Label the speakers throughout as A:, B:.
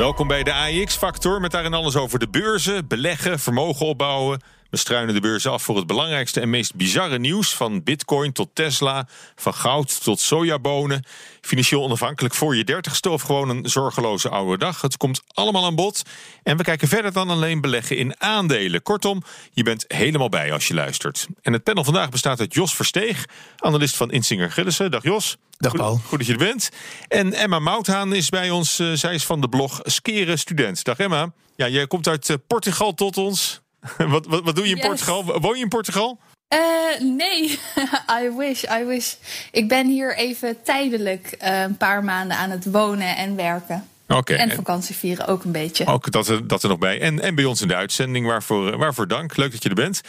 A: Welkom bij de AEX-factor met daarin alles over de beurzen, beleggen, vermogen opbouwen we struinen de beurs af voor het belangrijkste en meest bizarre nieuws. Van bitcoin tot Tesla, van goud tot sojabonen. Financieel onafhankelijk voor je dertigste of gewoon een zorgeloze oude dag. Het komt allemaal aan bod. En we kijken verder dan alleen beleggen in aandelen. Kortom, je bent helemaal bij als je luistert. En het panel vandaag bestaat uit Jos Versteeg, analist van Insinger Gillissen. Dag Jos.
B: Dag Paul.
A: Goed, goed, dat je er bent. En Emma Mouthaan is bij ons. Uh, zij is van de blog Skeren Student. Dag Emma. Ja, jij komt uit uh, Portugal tot ons. wat, wat, wat doe je in Portugal? Woon je in Portugal?
C: Uh, nee, I wish, I wish. Ik ben hier even tijdelijk uh, een paar maanden aan het wonen en werken.
A: Okay.
C: En vakantie vieren ook een beetje.
A: Ook dat er, dat er nog bij. En, en bij ons in de uitzending, waarvoor, waarvoor dank. Leuk dat je er bent.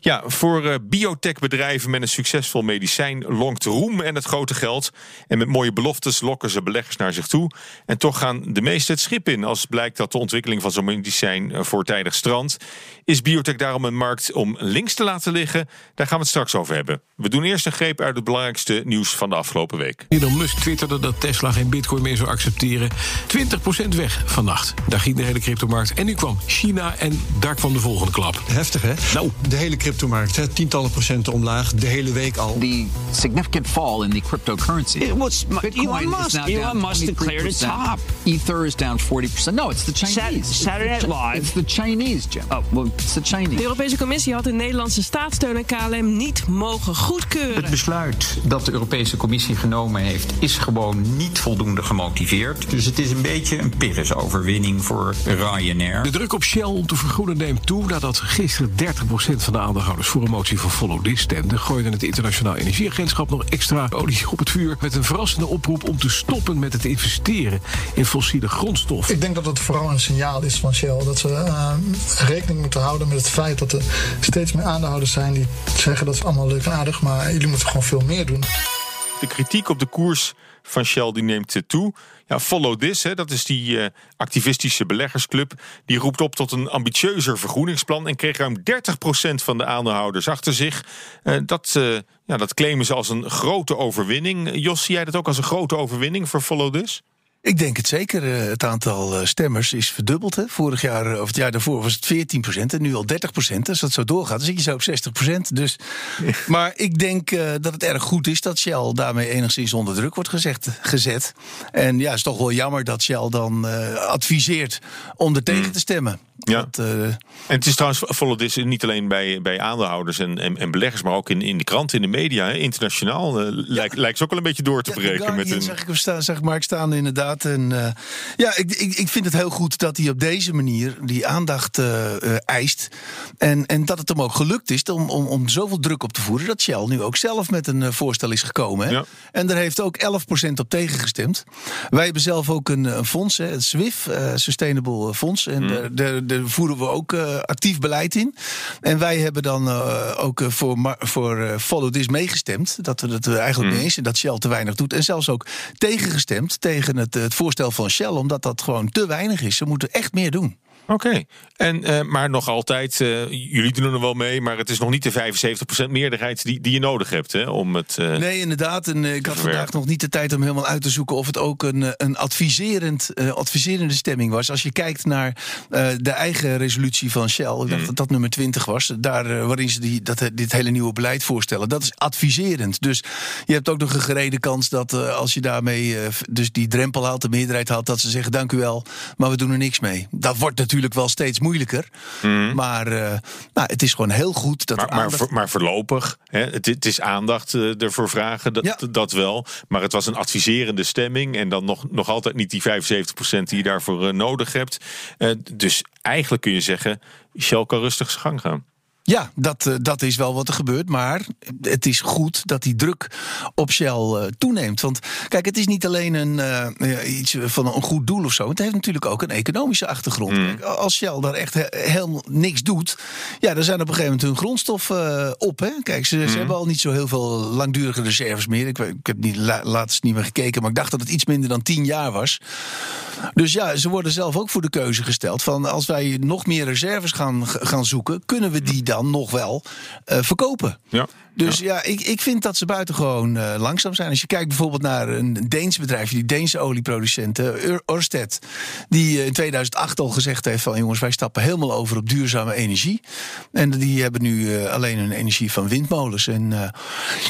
A: Ja, voor uh, biotechbedrijven met een succesvol medicijn longt roem en het grote geld. En met mooie beloftes lokken ze beleggers naar zich toe. En toch gaan de meesten het schip in als blijkt dat de ontwikkeling van zo'n medicijn uh, voortijdig strandt. Is biotech daarom een markt om links te laten liggen? Daar gaan we het straks over hebben. We doen eerst een greep uit het belangrijkste nieuws van de afgelopen week.
B: Elon Musk twitterde dat Tesla geen bitcoin meer zou accepteren. 20% weg vannacht. Daar ging de hele cryptomarkt. En nu kwam China en daar kwam de volgende klap.
D: Heftig, hè?
B: Nou.
D: De hele cryptomarkt, hè? tientallen procenten omlaag, de hele week al.
E: The significant fall in the cryptocurrency.
F: It was Elon Musk. Elon Musk declared a top.
E: Ether is down 40%. No, it's the Chinese.
F: Saturday Night Live.
E: It's the Chinese, Jim. Oh, well, it's the Chinese.
G: De Europese Commissie had de Nederlandse staatssteun aan KLM niet mogen goedkeuren.
H: Het besluit dat de Europese Commissie genomen heeft, is gewoon niet voldoende gemotiveerd. Dus het is een beetje een Pyrrhus-overwinning voor Ryanair.
B: De druk op Shell om te vergroenen neemt toe nadat gisteren 30% van de aandeelhouders voor een motie van Follow This stemde. Gooide het Internationaal Energieagentschap nog extra olie op het vuur met een verrassende oproep om te stoppen met het investeren in fossiele grondstoffen.
I: Ik denk dat het vooral een signaal is van Shell dat ze uh, rekening moeten houden met het feit dat er steeds meer aandeelhouders zijn die zeggen dat is allemaal leuk en aardig, maar jullie moeten gewoon veel meer doen.
A: De kritiek op de koers van Shell die neemt toe. Ja, Follow This, hè, dat is die uh, activistische beleggersclub. Die roept op tot een ambitieuzer vergroeningsplan. En kreeg ruim 30% van de aandeelhouders achter zich. Uh, dat, uh, ja, dat claimen ze als een grote overwinning. Jos, zie jij dat ook als een grote overwinning voor Follow This?
J: Ik denk het zeker. Het aantal stemmers is verdubbeld. Hè. Vorig jaar, of het jaar daarvoor was het 14% en nu al 30% Als dat zo doorgaat, dan zit je zo op 60% Dus, maar ik denk uh, dat het erg goed is dat Shell daarmee enigszins onder druk wordt gezegd, gezet. En ja, het is toch wel jammer dat Shell dan uh, adviseert om er tegen te stemmen.
A: Ja. Dat, uh... En het is trouwens This niet alleen bij, bij aandeelhouders en, en, en, beleggers, maar ook in, in de kranten, in de media, hè, internationaal. Uh, ja. lijkt, lijkt ze ook wel een beetje door te
J: ja,
A: breken.
J: met een... zeg, ik, sta, zeg maar, ik staan inderdaad. En, uh, ja, ik, ik, ik vind het heel goed dat hij op deze manier die aandacht eist. En, en dat het hem ook gelukt is om, om, om zoveel druk op te voeren dat Shell nu ook zelf met een voorstel is gekomen. Hè.
A: Ja.
J: En daar heeft ook 11% op tegengestemd. Wij hebben zelf ook een, een fonds, hè, het SWIF, Sustainable Fonds. En
A: Mm.
J: de, de, de voeren we ook uh, actief beleid in. En wij hebben dan uh, ook uh, voor, voor Follow This meegestemd. Dat we het er eigenlijk
A: Mm.
J: mee eens zijn dat Shell te weinig doet. En zelfs ook tegengestemd tegen het, het voorstel van Shell. Omdat dat gewoon te weinig is. Ze moeten echt meer doen.
A: Oké, okay. en uh, maar nog altijd, uh, jullie doen er wel mee, maar het is nog niet de 75% meerderheid die, die je nodig hebt hè, om het. Uh,
J: nee, inderdaad. En ik had vandaag nog niet de tijd om helemaal uit te zoeken of het ook een, een adviserend, adviserende stemming was. Als je kijkt naar de eigen resolutie van Shell, ik dacht
A: Mm.
J: dat dat nummer 20 was, daar waarin ze die, dat, dit hele nieuwe beleid voorstellen. Dat is adviserend. Dus je hebt ook nog een gerede kans dat als je daarmee dus die drempel haalt, de meerderheid haalt, dat ze zeggen dank u wel, maar we doen er niks mee. Dat wordt natuurlijk natuurlijk wel steeds moeilijker.
A: Mm.
J: Maar uh, nou, het is gewoon heel goed dat
A: maar,
J: aandacht...
A: maar, voor, maar voorlopig, hè, het, het, is aandacht uh, ervoor vragen, dat,
J: ja.
A: dat wel. Maar het was een adviserende stemming en dan nog, nog altijd niet die 75% die je daarvoor uh, nodig hebt. dus eigenlijk kun je zeggen, Shell kan rustig zijn gang gaan.
J: Ja, dat, uh, dat is wel wat er gebeurt. Maar het is goed dat die druk op Shell uh, toeneemt. Want kijk, het is niet alleen een, uh, iets van een goed doel of zo. Het heeft natuurlijk ook een economische achtergrond. Mm. Kijk, als Shell daar echt he helemaal niks doet, ja, dan zijn op een gegeven moment hun grondstoffen op. Hè? Kijk, ze, mm. ze, hebben al niet zo heel veel langdurige reserves meer. Ik, ik heb niet, la, laatst niet meer gekeken, maar ik dacht dat het iets minder dan tien jaar was. Dus ja, ze worden zelf ook voor de keuze gesteld van als wij nog meer reserves gaan, gaan zoeken, kunnen we die dan nog wel uh, verkopen.
A: Ja.
J: Dus ja, ik, ik vind dat ze buitengewoon uh, langzaam zijn. Als je kijkt bijvoorbeeld naar een Deens bedrijf, die Deense olieproducenten, Ørsted, die in 2008 al gezegd heeft van jongens, wij stappen helemaal over op duurzame energie. En die hebben nu uh, alleen een energie van windmolens. En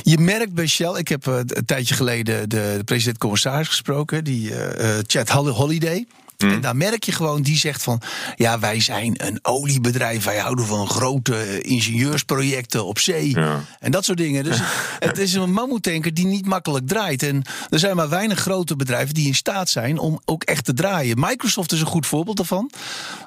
J: je merkt bij Shell, ik heb een tijdje geleden de president-commissaris gesproken, die Chad Holiday. Mm. En daar merk je gewoon, die zegt van... ja, wij zijn een oliebedrijf, wij houden van grote ingenieursprojecten op zee. Ja. En dat soort dingen. Dus het is een mammoetanker die niet makkelijk draait. En er zijn maar weinig grote bedrijven die in staat zijn om ook echt te draaien. Microsoft is een goed voorbeeld daarvan.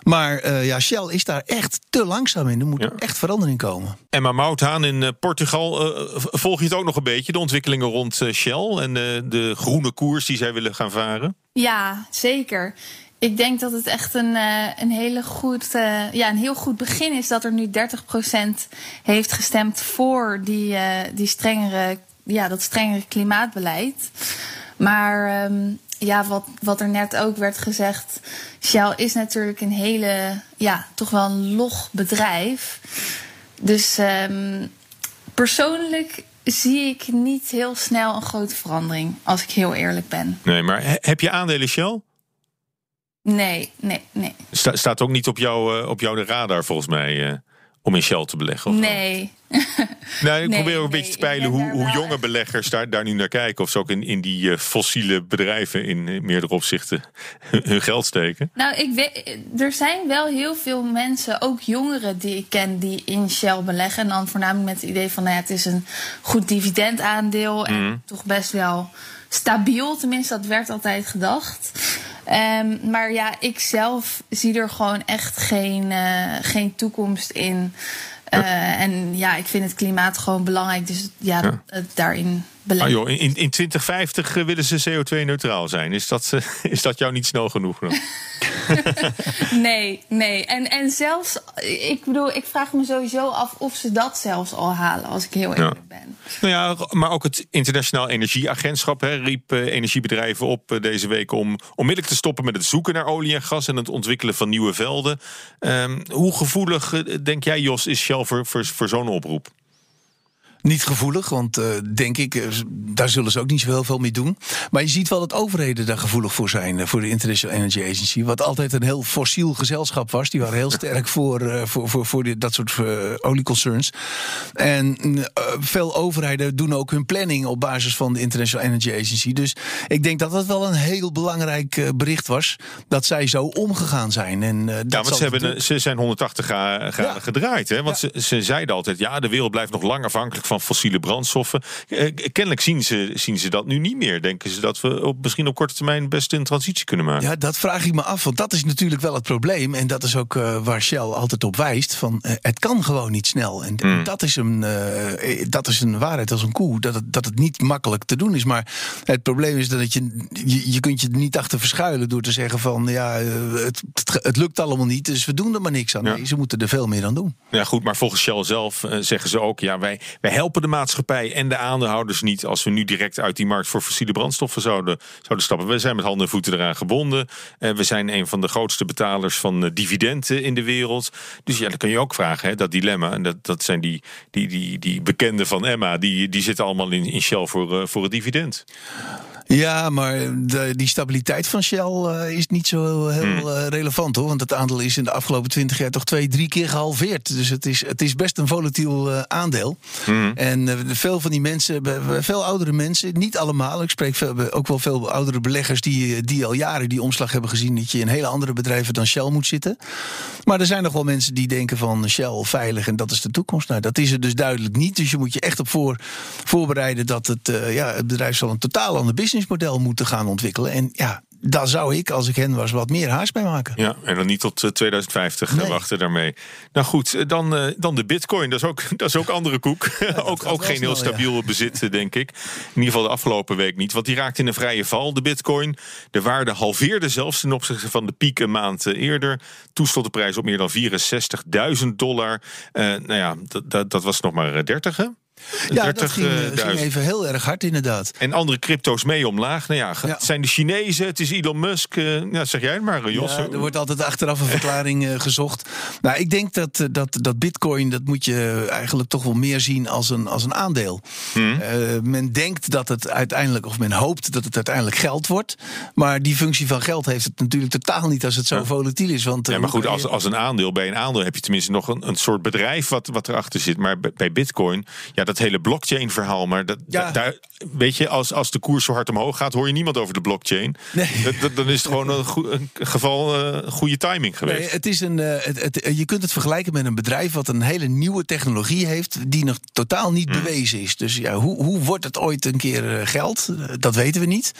J: Maar uh, ja, Shell is daar echt te langzaam in. Er moet ja. echt verandering komen.
A: Emma Mouthaan in uh, Portugal, uh, volg je het ook nog een beetje? De ontwikkelingen rond Shell en de groene koers die zij willen gaan varen?
C: Ja, zeker. Ik denk dat het echt een, uh, een, hele goed, uh, ja, een heel goed begin is dat er nu 30% heeft gestemd voor die, uh, die strengere, ja, dat strengere klimaatbeleid. Maar um, ja, wat, wat er net ook werd gezegd, Shell is natuurlijk een hele, ja, toch wel een log bedrijf. Dus um, persoonlijk zie ik niet heel snel een grote verandering, als ik heel eerlijk ben.
A: Nee, maar heb je aandelen Shell?
C: Nee, nee, nee.
A: Sta, staat ook niet op, jou, uh, op jouw radar volgens mij uh, om in Shell te beleggen? Of
C: nee.
A: nou, ik nee, probeer ook een nee, beetje te peilen hoe, hoe jonge beleggers daar, daar nu naar kijken. Of ze ook in, in die uh, fossiele bedrijven in meerdere opzichten hun geld steken.
C: Nou, ik weet, er zijn wel heel veel mensen, ook jongeren die ik ken, die in Shell beleggen. En dan voornamelijk met het idee van nou ja, het is een goed dividendaandeel. En mm. toch best wel stabiel. Tenminste, dat werd altijd gedacht. Um, maar ja, ik zelf zie er gewoon echt geen, uh, geen toekomst in. Uh, en ja, ik vind het klimaat gewoon belangrijk. Dus ja, ja. Daarin
A: Ah joh, in, in 2050 willen ze CO2-neutraal zijn. Is dat, is dat jou niet snel genoeg?
C: nee, nee. En, en zelfs, ik bedoel, ik vraag me sowieso af of ze dat zelfs al halen, als ik heel eerlijk ja. ben.
A: Nou ja, maar ook het Internationaal Energieagentschap hè, riep energiebedrijven op deze week om onmiddellijk te stoppen met het zoeken naar olie en gas en het ontwikkelen van nieuwe velden. Um, hoe gevoelig, denk jij, Jos, is Shell voor, voor, voor zo'n oproep?
J: Niet gevoelig, want uh, denk ik, uh, daar zullen ze ook niet zo heel veel mee doen. Maar je ziet wel dat overheden daar gevoelig voor zijn, uh, voor de International Energy Agency. Wat altijd een heel fossiel gezelschap was. Die waren heel sterk voor, voor, voor, voor die, dat soort olieconcerns. En veel overheden doen ook hun planning op basis van de International Energy Agency. Dus ik denk dat dat wel een heel belangrijk bericht was. Dat zij zo omgegaan zijn. En,
A: ja, want ze, hebben, ze zijn 180 graden ja. gedraaid. Hè? Want ja. ze, ze zeiden altijd, ja, de wereld blijft nog lang afhankelijk van fossiele brandstoffen. Eh, kennelijk zien ze, zien ze dat nu niet meer. Denken ze dat we op, misschien op korte termijn best een transitie kunnen maken?
J: Ja, dat vraag ik me af. Want dat is natuurlijk wel het probleem. En dat is ook uh, waar Shell altijd op wijst. Van, uh, het kan gewoon niet snel. En mm. dat, is een, uh, dat is een waarheid als een koe. Dat het, dat het niet makkelijk te doen is. Maar het probleem is dat je, je, je kunt je er niet achter verschuilen door te zeggen van ja, het, het, het, lukt allemaal niet. Dus we doen er maar niks aan. Ja. Nee, ze moeten er veel meer aan doen.
A: Ja, goed. Maar volgens Shell zelf zeggen ze ook, ja, wij, wij helpen de maatschappij en de aandeelhouders niet als we nu direct uit die markt voor fossiele brandstoffen zouden, zouden stappen. We zijn met handen en voeten eraan gebonden. En we zijn een van de grootste betalers van dividenden in de wereld. Dus ja, dan kun je ook vragen, hè, dat dilemma. En dat, dat zijn die, die, die, die bekenden van Emma, die, die zitten allemaal in, in Shell voor, uh, voor het dividend.
J: Ja, maar de, die stabiliteit van Shell uh, is niet zo heel mm. uh, relevant hoor. Want het aandeel is in de afgelopen twintig jaar toch twee, drie keer gehalveerd. Dus het is, het is best een volatiel uh, aandeel. Mm. En veel van die mensen, veel oudere mensen, niet allemaal. Ik spreek veel, ook wel veel oudere beleggers die, die al jaren die omslag hebben gezien. Dat je in hele andere bedrijven dan Shell moet zitten. Maar er zijn nog wel mensen die denken van Shell veilig en dat is de toekomst. Nou, dat is er dus duidelijk niet. Dus je moet je echt op voor, voorbereiden dat het, ja, het bedrijf zal een totaal ander business model moeten gaan ontwikkelen. En ja, daar zou ik, als ik hen was, wat meer haast bij maken.
A: Ja, en dan niet tot 2050 nee. wachten daarmee. Nou goed, dan, dan de bitcoin. Dat is ook, dat is ook andere koek. ook ook geen heel stabiel ja. bezit, denk ik. In ieder geval de afgelopen week niet. Want die raakte in een vrije val, de bitcoin. De waarde halveerde zelfs ten opzichte van de piek een maand eerder. Toen stond de prijs op meer dan 64.000 dollar. Uh, nou ja, dat, dat was nog maar 30, hè?
J: Ja, 30, dat ging, uh, ging, even heel erg hard inderdaad.
A: En andere crypto's mee omlaag. Nou ja, het zijn de Chinezen, het is Elon Musk. Uh, ja, zeg jij het maar, Jos.
J: Ja, er wordt altijd achteraf een verklaring uh, gezocht. Nou, ik denk dat, dat, dat bitcoin, dat moet je eigenlijk toch wel meer zien als een, als een aandeel. Hmm. men denkt dat het uiteindelijk, of men hoopt dat het uiteindelijk geld wordt. Maar die functie van geld heeft het natuurlijk totaal niet als het zo ja. volatiel is. Want,
A: ja, maar goed, als, als een aandeel, bij een aandeel heb je tenminste nog een, een soort bedrijf wat, wat erachter zit. Maar bij bitcoin, ja, dat hele blockchain-verhaal. Maar dat, ja. daar, weet je, als, als de koers zo hard omhoog gaat, hoor je niemand over de blockchain. Nee. Dat, dan is het gewoon een, een geval uh, goede timing geweest.
J: Nee, het is een, uh, het, het, je kunt het vergelijken met een bedrijf wat een hele nieuwe technologie heeft, die nog totaal niet hmm. bewezen is. Dus ja, hoe, hoe wordt het ooit een keer uh, geld? Dat weten we niet.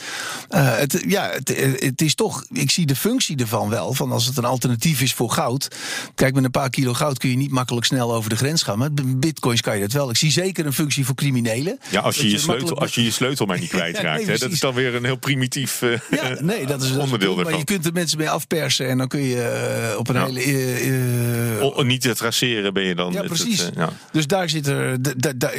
J: het, ja, het, het is toch, ik zie de functie ervan wel, van als het een alternatief is voor goud. Kijk, met een paar kilo goud kun je niet makkelijk snel over de grens gaan. Maar met bitcoins kan je dat wel. Ik zie zeker een functie voor criminelen.
A: Ja, als je, je, sleutel, als je je sleutel maar niet kwijtraakt. ja, nee, dat is dan weer een heel primitief uh,
J: ja, nee, dat is onderdeel daarvan. Maar je kunt er mensen mee afpersen en dan kun je uh, op een
A: ja.
J: hele...
A: Uh, o, niet te traceren ben je dan.
J: Ja, precies. Het, ja. Dus daar zit er...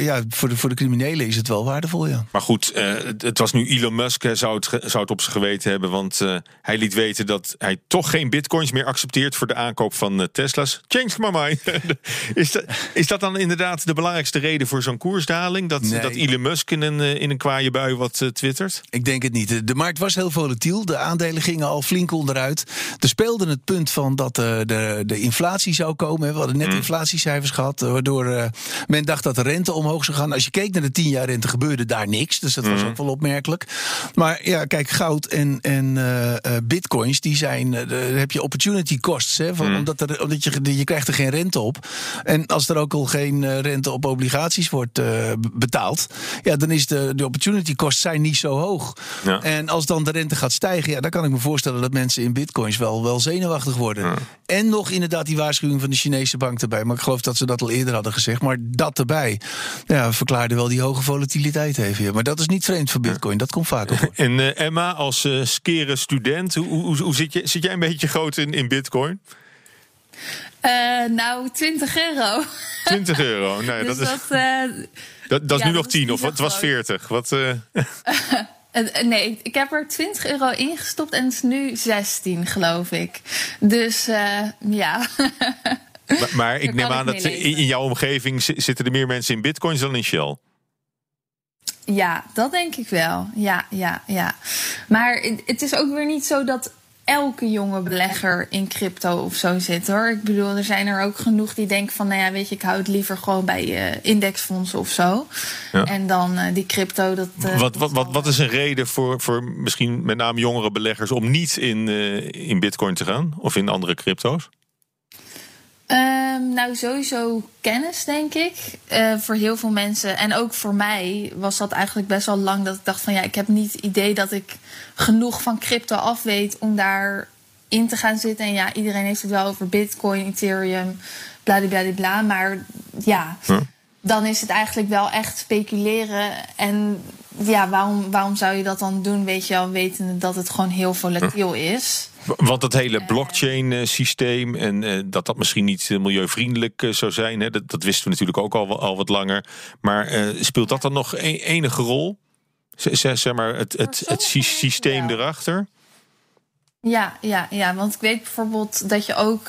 J: ja, voor, de, voor de criminelen is het wel waardevol, ja.
A: Maar goed, het was nu Elon Musk zou het, zou het op zijn geweten hebben. Want hij liet weten dat hij toch geen bitcoins meer accepteert... voor de aankoop van Tesla's. Change my mind. is, dat, is dat dan inderdaad de belangrijkste reden voor zo'n koersdaling? Dat, nee. dat Elon Musk in een, in een kwaaie bui wat uh, twittert?
J: Ik denk het niet. De markt was heel volatiel. De aandelen gingen al flink onderuit. Er speelde het punt van dat uh, de, de inflatie zou komen. We hadden net mm. inflatiecijfers gehad. Waardoor uh, men dacht dat de rente omhoog zou gaan. Als je keek naar de 10 jaar rente gebeurde daar niks. Dus dat mm. was ook wel opmerkelijk. Maar ja, kijk, goud en, en bitcoins, die zijn. daar heb je opportunity costs. Hè, van, mm. Omdat, er, omdat je, je krijgt er geen rente op. En als er ook al geen rente op obligaties wordt betaald, ja, dan is de, de opportunity costs zijn niet zo hoog. Ja. En als dan de rente gaat stijgen, ja, dan kan ik me voorstellen dat mensen in bitcoins wel, wel zenuwachtig worden. Ja. En nog inderdaad die waarschuwing van de Chinese bank erbij. Maar ik geloof dat ze dat al eerder hadden gezegd. Maar dat erbij ja, verklaarde wel die hoge volatiliteit even. Maar dat is niet vreemd voor bitcoin, dat komt vaker voor.
A: En uh, Emma, als uh, skere student, hoe, hoe, hoe, zit, je, zit jij een beetje groot in, in bitcoin?
C: Uh, nou, 20 euro.
A: 20 euro, nee,
C: dus
A: dat,
C: dat, is. Uh,
A: dat, dat is nu nog 10 of het was 40. Wat, uh...
C: nee, ik heb er 20 euro ingestopt en het is nu 16, geloof ik. Dus ja.
A: maar, maar ik neem aan dat in, in jouw omgeving zitten er meer mensen in bitcoins dan in Shell.
C: Ja, dat denk ik wel. Ja, ja, ja. Maar het is ook weer niet zo dat elke jonge belegger in crypto of zo zit hoor. Ik bedoel, er zijn er ook genoeg die denken van, nou ja, weet je, ik hou het liever gewoon bij uh, indexfondsen of zo. Ja. En dan uh, die crypto, dat.
A: Uh, wat, wat, wat, wat is een reden voor, voor misschien met name jongere beleggers om niet in, in Bitcoin te gaan of in andere crypto's?
C: Um, nou, sowieso kennis, denk ik. Uh, voor heel veel mensen. En ook voor mij was dat eigenlijk best wel lang dat ik dacht van ja, ik heb niet het idee dat ik genoeg van crypto af weet om daar in te gaan zitten. En ja, iedereen heeft het wel over Bitcoin, Ethereum, bla Maar ja, dan is het eigenlijk wel echt speculeren. En ja, waarom, waarom zou je dat dan doen? Weet je al, wetende dat het gewoon heel volatiel is.
A: Want dat hele blockchain-systeem en uh, dat dat misschien niet milieuvriendelijk uh, zou zijn, hè, dat, dat, wisten we natuurlijk ook al, al wat langer. Maar uh, speelt dat dan nog een, enige rol? Z zeg maar het, het, het systeem ja. erachter?
C: Ja, ja, ja, want ik weet bijvoorbeeld dat je ook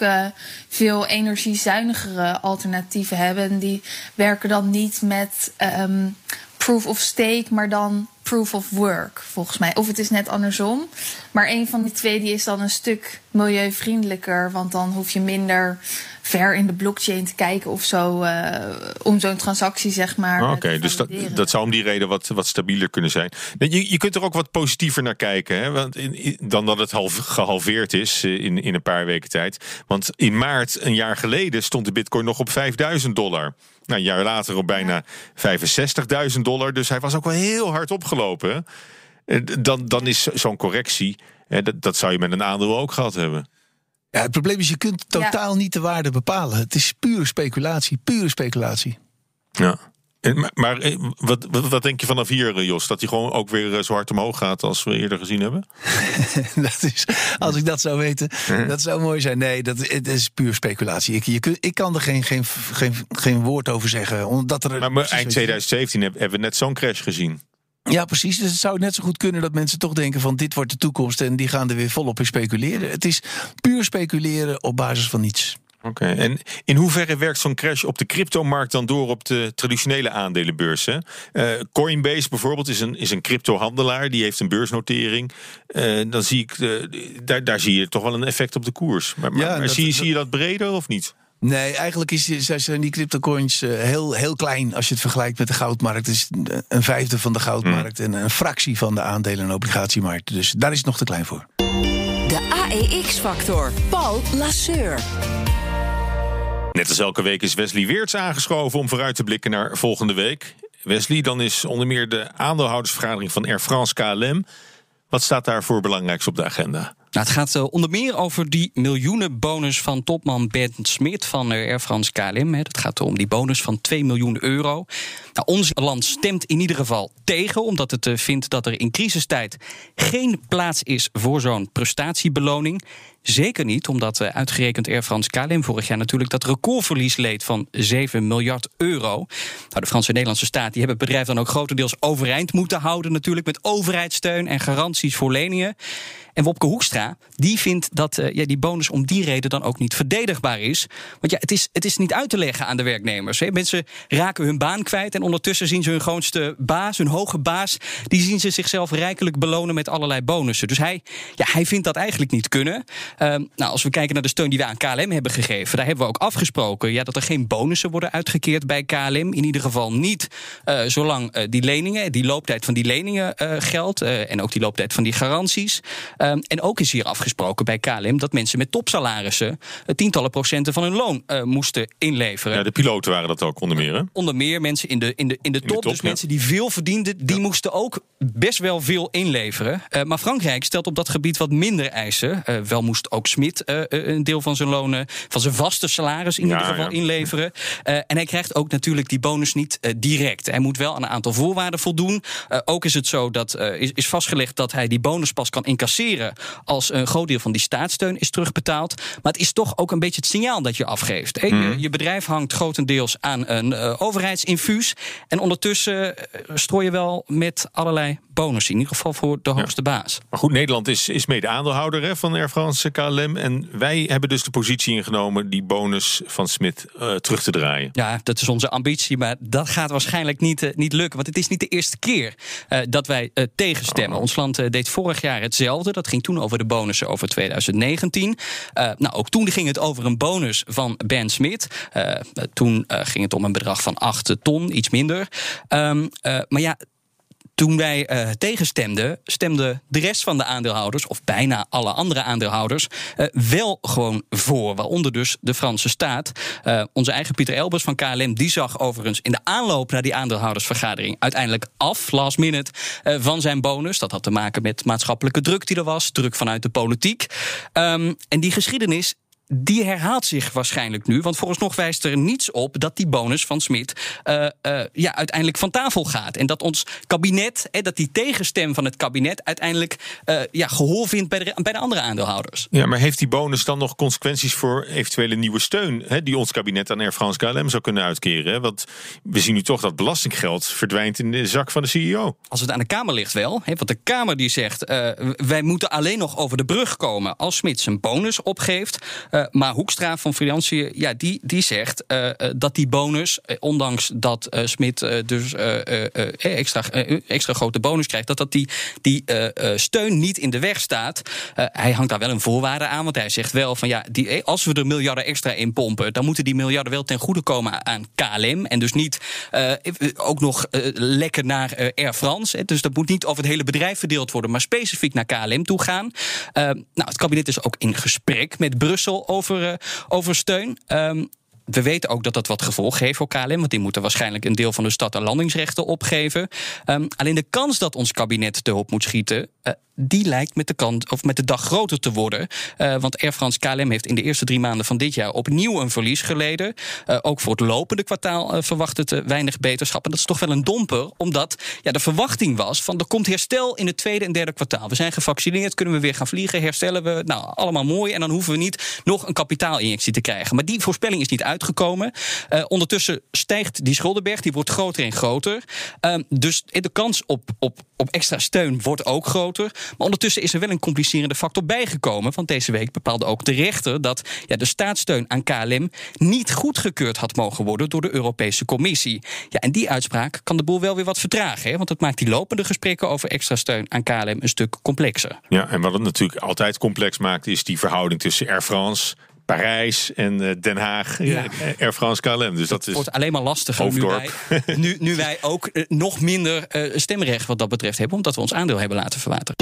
C: veel energiezuinigere alternatieven hebt. En die werken dan niet met um, proof of stake, maar dan proof of work, volgens mij. Of het is net andersom. Maar een van die twee die is dan een stuk milieuvriendelijker. Want dan hoef je minder ver in de blockchain te kijken of zo. Uh, om zo'n transactie, zeg maar.
A: Oké, okay, dus dat, dat zou om die reden wat, wat stabieler kunnen zijn. Je, je kunt er ook wat positiever naar kijken. Hè? Want in, in, dan dat het half, gehalveerd is eh, in, in een paar weken tijd. Want in maart een jaar geleden stond de bitcoin nog op 5000 dollar. Nou, een jaar later op bijna 65.000 dollar. Dus hij was ook wel heel hard opgelopen. eh, dan, dan is zo'n correctie, eh, dat, dat zou je met een aandeel ook gehad hebben.
J: Ja, het probleem is, je kunt totaal niet de waarde bepalen. Het is pure speculatie, pure speculatie.
A: Ja. En, maar eh, wat, wat, wat denk je vanaf hier, eh, Jos? Dat hij gewoon ook weer eh, zo hard omhoog gaat als we eerder gezien hebben?
J: dat is, als ik dat zou weten, dat zou mooi zijn. Nee, dat het is puur speculatie. Ik, je kun, ik kan er geen, geen, geen, geen woord over zeggen. Omdat er,
A: Maar, maar eind 2017 hebben hebben we net zo'n crash gezien.
J: Ja, precies. Dus het zou net zo goed kunnen dat mensen toch denken van dit wordt de toekomst en die gaan er weer volop in speculeren. Het is puur speculeren op basis van niets.
A: Oké, en in hoeverre werkt zo'n crash op de cryptomarkt dan door op de traditionele aandelenbeurzen? Eh, Coinbase bijvoorbeeld is een, is een cryptohandelaar, die heeft een beursnotering. Eh, dan zie ik, eh, daar, daar zie je toch wel een effect op de koers. Maar, maar,
J: Ja,
A: maar
J: dat-
A: zie, je-
J: dat-
A: zie je dat breder of niet?
J: Nee, eigenlijk is, zijn- die cryptocoins eh, heel, heel klein als je het vergelijkt met de goudmarkt. Het is een vijfde van de goudmarkt en een fractie van de aandelen- en obligatiemarkt. Dus daar is het nog te klein voor.
K: De AEX-factor. Paul Lasseur.
A: Net als elke week is Wesley Weerts aangeschoven om vooruit te blikken naar volgende week. Wesley, dan is onder meer de aandeelhoudersvergadering van Air France KLM. Wat staat daar voor belangrijks op de agenda?
L: Nou, het gaat eh, onder meer over die miljoenenbonus van topman Ben Smit van eh, Air France KLM. Het gaat om die bonus van 2 miljoen euro. Nou, ons land stemt in ieder geval tegen, omdat het eh, vindt dat er in crisistijd geen plaats is voor zo'n prestatiebeloning. Zeker niet, omdat eh, uitgerekend Air France KLM vorig jaar natuurlijk dat recordverlies leed van 7 miljard euro. Nou, de Franse en Nederlandse staat die hebben het bedrijf dan ook grotendeels overeind moeten houden, natuurlijk met overheidssteun en garanties voor leningen. En Wopke Hoekstra, die vindt dat eh, ja, die bonus om die reden dan ook niet verdedigbaar is. Want ja, het is, het is niet uit te leggen aan de werknemers. Hè. Mensen raken hun baan kwijt en ondertussen zien ze hun grootste baas, hun hoge baas, die zien ze zichzelf rijkelijk belonen met allerlei bonussen. Dus hij, ja, hij vindt dat eigenlijk niet kunnen. Ehm, nou, als we kijken naar de steun die we aan KLM hebben gegeven, daar hebben we ook afgesproken ja, dat er geen bonussen worden uitgekeerd bij KLM. In ieder geval niet eh, zolang eh, die leningen, die looptijd van die leningen eh, geldt. en ook die looptijd van die garanties. Ehm, en ook is hier afgesproken bij KLM dat mensen met topsalarissen tientallen procenten van hun loon moesten inleveren.
A: Ja, de piloten waren dat ook onder meer. Hè?
L: Onder meer mensen in de, in de, in de top.
A: top,
L: dus
A: ja.
L: mensen die veel verdienden, die moesten ook best wel veel inleveren. Maar Frankrijk stelt op dat gebied wat minder eisen. Wel moest ook Smit eh, een deel van zijn lonen, van zijn vaste salaris in
A: Ja,
L: ieder geval
A: ja.
L: inleveren. Eh, en hij krijgt ook natuurlijk die bonus niet direct. Hij moet wel aan een aantal voorwaarden voldoen. Ook is het zo dat is, is vastgelegd dat hij die bonus pas kan incasseren als een groot deel van die staatssteun is terugbetaald. Maar het is toch ook een beetje het signaal dat je afgeeft. Je,
A: Mhm.
L: je bedrijf hangt grotendeels aan een overheidsinfuus. En ondertussen strooi je wel met allerlei bonussen. In ieder geval voor de hoogste baas.
A: Maar goed, Nederland is, is mede aandeelhouder hè, van Air France KLM. En wij hebben dus de positie ingenomen die bonus van Smit eh, terug te draaien.
L: Ja, dat is onze ambitie, maar dat gaat waarschijnlijk niet, eh, niet lukken. Want het is niet de eerste keer eh, dat wij tegenstemmen. Ons land deed vorig jaar hetzelfde. Dat ging toen over de bonussen over 2019. Eh, nou, ook toen ging het over een bonus van Ben Smit. Toen ging het om een bedrag van 8 ton, iets minder. Ehm, eh, maar ja, toen wij eh, tegenstemden, stemde de rest van de aandeelhouders, of bijna alle andere aandeelhouders, eh, wel gewoon voor. Waaronder dus de Franse staat. Eh, onze eigen Pieter Elbers van KLM, die zag overigens in de aanloop naar die aandeelhoudersvergadering uiteindelijk af, last minute, van zijn bonus. Dat had te maken met maatschappelijke druk die er was, druk vanuit de politiek. Ehm, en die geschiedenis die herhaalt zich waarschijnlijk nu. Want vooralsnog wijst er niets op dat die bonus van Smit eh, eh, ja, uiteindelijk van tafel gaat. En dat ons kabinet, eh, dat die tegenstem van het kabinet uiteindelijk eh, ja, gehoor vindt bij de, bij de andere aandeelhouders.
A: Ja, maar heeft die bonus dan nog consequenties voor eventuele nieuwe steun hè, die ons kabinet aan Air France KLM zou kunnen uitkeren? Hè? Want we zien nu toch dat belastinggeld verdwijnt in de zak van de CEO.
L: Als het aan de Kamer ligt wel. Hè, want de Kamer die zegt, wij moeten alleen nog over de brug komen als Smit zijn bonus opgeeft. Eh, maar Hoekstra van Financiën, ja, die, die zegt eh, eh, dat die bonus, ondanks dat Smit dus extra, extra grote bonus krijgt, dat dat die, die steun niet in de weg staat. Hij hangt daar wel een voorwaarde aan, want hij zegt wel van ja, die, als we er miljarden extra in pompen, dan moeten die miljarden wel ten goede komen aan KLM. En dus niet ook nog lekker naar Air France. hè. Dus dat moet niet over het hele bedrijf verdeeld worden, maar specifiek naar KLM toe gaan. Nou, het kabinet is ook in gesprek met Brussel over, eh, over steun. Ehm, we weten ook dat dat wat gevolgen heeft voor KLM. Want die moeten waarschijnlijk een deel van de stad en landingsrechten opgeven. Um, alleen de kans dat ons kabinet te hulp moet schieten. Uh, die lijkt met de, kant, of met de dag groter te worden. Uh, want Air France KLM heeft in de eerste drie maanden van dit jaar opnieuw een verlies geleden. Uh, ook voor het lopende kwartaal verwacht het weinig beterschap. En dat is toch wel een domper, omdat ja, de verwachting was van er komt herstel in het tweede en derde kwartaal. We zijn gevaccineerd, kunnen we weer gaan vliegen, herstellen we. Nou, allemaal mooi. En dan hoeven we niet nog een kapitaalinjectie te krijgen. Maar die voorspelling is niet uitgekomen. ondertussen stijgt die schuldenberg, die wordt groter en groter. dus de kans op, op, op extra steun wordt ook groter. Maar ondertussen is er wel een complicerende factor bijgekomen. Want deze week bepaalde ook de rechter dat ja, de staatssteun aan KLM niet goedgekeurd had mogen worden door de Europese Commissie. Ja, en die uitspraak kan de boel wel weer wat vertragen. Hè, want het maakt die lopende gesprekken over extra steun aan KLM een stuk complexer.
A: Ja, en wat het natuurlijk altijd complex maakt, is die verhouding tussen Air France. Parijs en Den Haag, ja. Air France KLM. Dus dat
L: het wordt alleen maar lastiger nu wij, nu, nu wij ook nog minder stemrecht wat dat betreft hebben, omdat we ons aandeel hebben laten verwateren.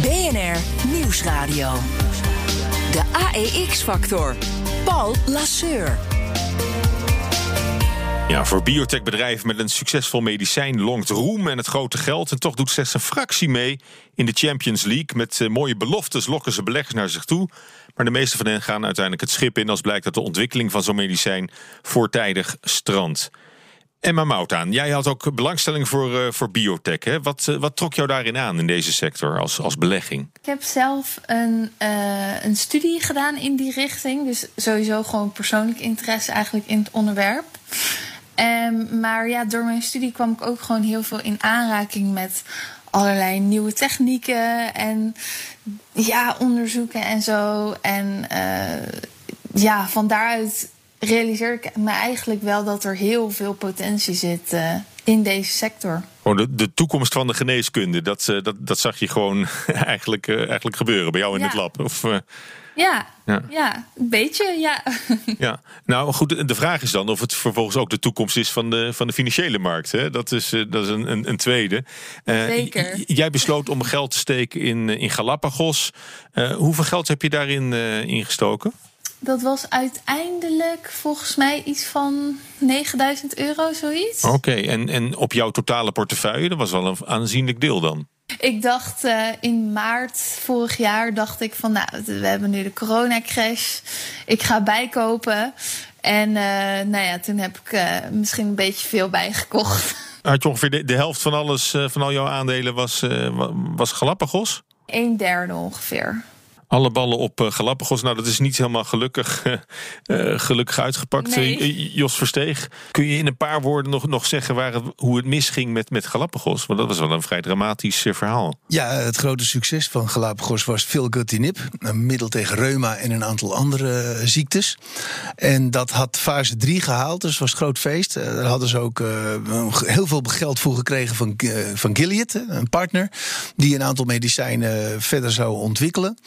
K: BNR Nieuwsradio. De AEX-factor. Paul Lasseur.
A: Ja, voor biotechbedrijven met een succesvol medicijn longt roem en het grote geld. En toch doet slechts een fractie mee in de Champions League. Met uh, mooie beloftes lokken ze beleggers naar zich toe. Maar de meeste van hen gaan uiteindelijk het schip in als blijkt dat de ontwikkeling van zo'n medicijn voortijdig strandt. Emma Moutaan, jij had ook belangstelling voor, uh, voor biotech. Hè? Wat, uh, wat trok jou daarin aan in deze sector als, als belegging?
C: Ik heb zelf een, uh, een studie gedaan in die richting. Dus sowieso gewoon persoonlijk interesse eigenlijk in het onderwerp. Um, maar ja, door mijn studie kwam ik ook gewoon heel veel in aanraking met allerlei nieuwe technieken en ja, onderzoeken en zo. En ja, van daaruit realiseer ik me eigenlijk wel dat er heel veel potentie zit uh, in deze sector.
A: Oh, de, de, toekomst van de geneeskunde, dat, uh, dat, dat zag je gewoon eigenlijk, uh, eigenlijk gebeuren bij jou in
C: ja.
A: het lab. Of,
C: ja, ja. ja, een beetje, ja.
A: ja. Nou goed, de vraag is dan of het vervolgens ook de toekomst is van de, van de financiële markt. Hè? Dat is, dat is een, een, een tweede.
C: Zeker.
A: jij besloot om geld te steken in, in Galapagos. hoeveel geld heb je daarin ingestoken?
C: Dat was uiteindelijk volgens mij iets van 9000 euro, zoiets.
A: Oké, okay, en, en op jouw totale portefeuille, dat was wel een aanzienlijk deel dan?
C: Ik dacht uh, in maart vorig jaar, dacht ik van nou, we hebben nu de coronacrash. Ik ga bijkopen. En uh, nou ja, toen heb ik uh, misschien een beetje veel bijgekocht.
A: Had je ongeveer de, de helft van alles, van al jouw aandelen was, was Galapagos?
C: Een derde ongeveer.
A: Alle ballen op uh, Galapagos. Nou, dat is niet helemaal gelukkig, uh, gelukkig uitgepakt.
C: Nee.
A: Jos Versteeg, kun je in een paar woorden nog, nog zeggen waar het, hoe het misging met, met Galapagos? Want dat was wel een vrij dramatisch verhaal.
J: Ja, het grote succes van Galapagos was Filgotinib. Een middel tegen reuma en een aantal andere ziektes. En dat had fase 3 gehaald, dus was groot feest. Daar hadden ze ook heel veel geld voor gekregen van, van Gilead, een partner. Die een aantal medicijnen verder zou ontwikkelen.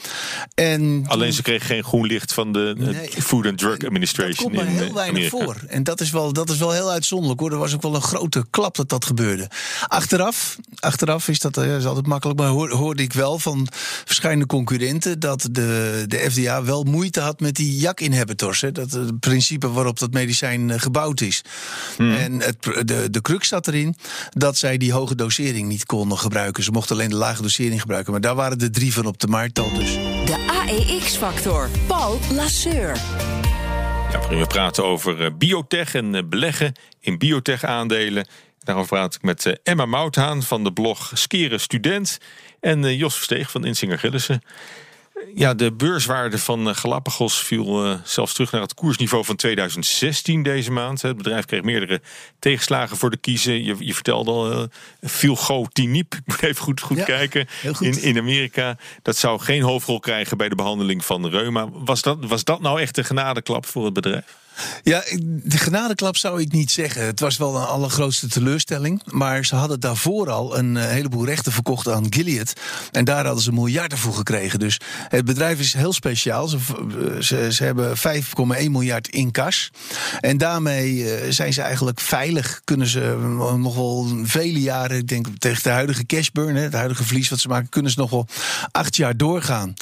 J: En
A: Alleen ze kregen geen groen licht van de nee, Food and Drug Administration.
J: Dat komt maar heel
A: in
J: weinig voor. En dat is, wel, dat is wel heel uitzonderlijk hoor. Er was ook wel een grote klap dat dat gebeurde. Achteraf, achteraf is dat is altijd makkelijk, maar hoorde ik wel van verschillende concurrenten dat de, de FDA wel moeite had met die JAK-inhibitors. Dat het principe waarop dat medicijn gebouwd is. Hmm. En het, de, de crux zat erin dat zij die hoge dosering niet konden gebruiken. Ze mochten alleen de lage dosering gebruiken. Maar daar waren er drie van op de markt al dus.
K: De AEX-factor. Paul Lasseur.
A: We praten over biotech en beleggen in biotech-aandelen. Daarover praat ik met Emma Mouthaan van de blog Skeren Student. En Jos Versteeg van Insinger Gillissen. Ja, de beurswaarde van Galapagos viel uh, zelfs terug naar het koersniveau van 2016 deze maand. Het bedrijf kreeg meerdere tegenslagen voor de kiezen. Je, je vertelde al, uh, filgotinib, ik moet even goed, goed
J: ja,
A: kijken,
J: goed.
A: In, in Amerika. Dat zou geen hoofdrol krijgen bij de behandeling van reuma. Was dat, was dat nou echt een genadeklap voor het bedrijf?
J: Ja, de genadeklap zou ik niet zeggen. Het was wel een allergrootste teleurstelling. Maar ze hadden daarvoor al een eh, heleboel rechten verkocht aan Gilead. En daar hadden ze miljarden voor gekregen. Dus het bedrijf is heel speciaal. Ze, eh, ze, hebben 5,1 miljard in kas. En daarmee eh, zijn ze eigenlijk veilig. Kunnen ze nog wel vele jaren, ik denk tegen de huidige cashburn, het huidige verlies wat ze maken, kunnen ze nog wel acht jaar doorgaan.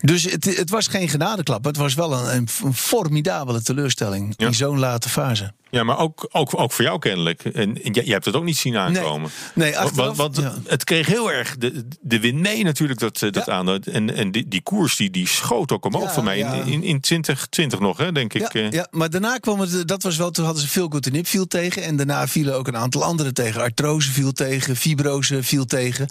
J: Dus het, het was geen genadeklap. Het was wel een, een formidabele teleurstelling in zo'n late fase.
A: Ja, maar ook, ook, ook voor jou kennelijk. En jij, hebt het ook niet zien aankomen.
J: Nee, nee
A: achteraf, want, want het kreeg heel erg de, de wind mee natuurlijk, dat, eh, dat ja. aan. En, en die, die koers die, die schoot ook omhoog voor mij in, in, in 2020 nog, hè, denk ik.
J: Ja, ja, maar daarna kwam het, dat was wel, toen hadden ze veel en viel tegen. En daarna vielen ook een aantal andere tegen. Artrose viel tegen, fibrose viel tegen.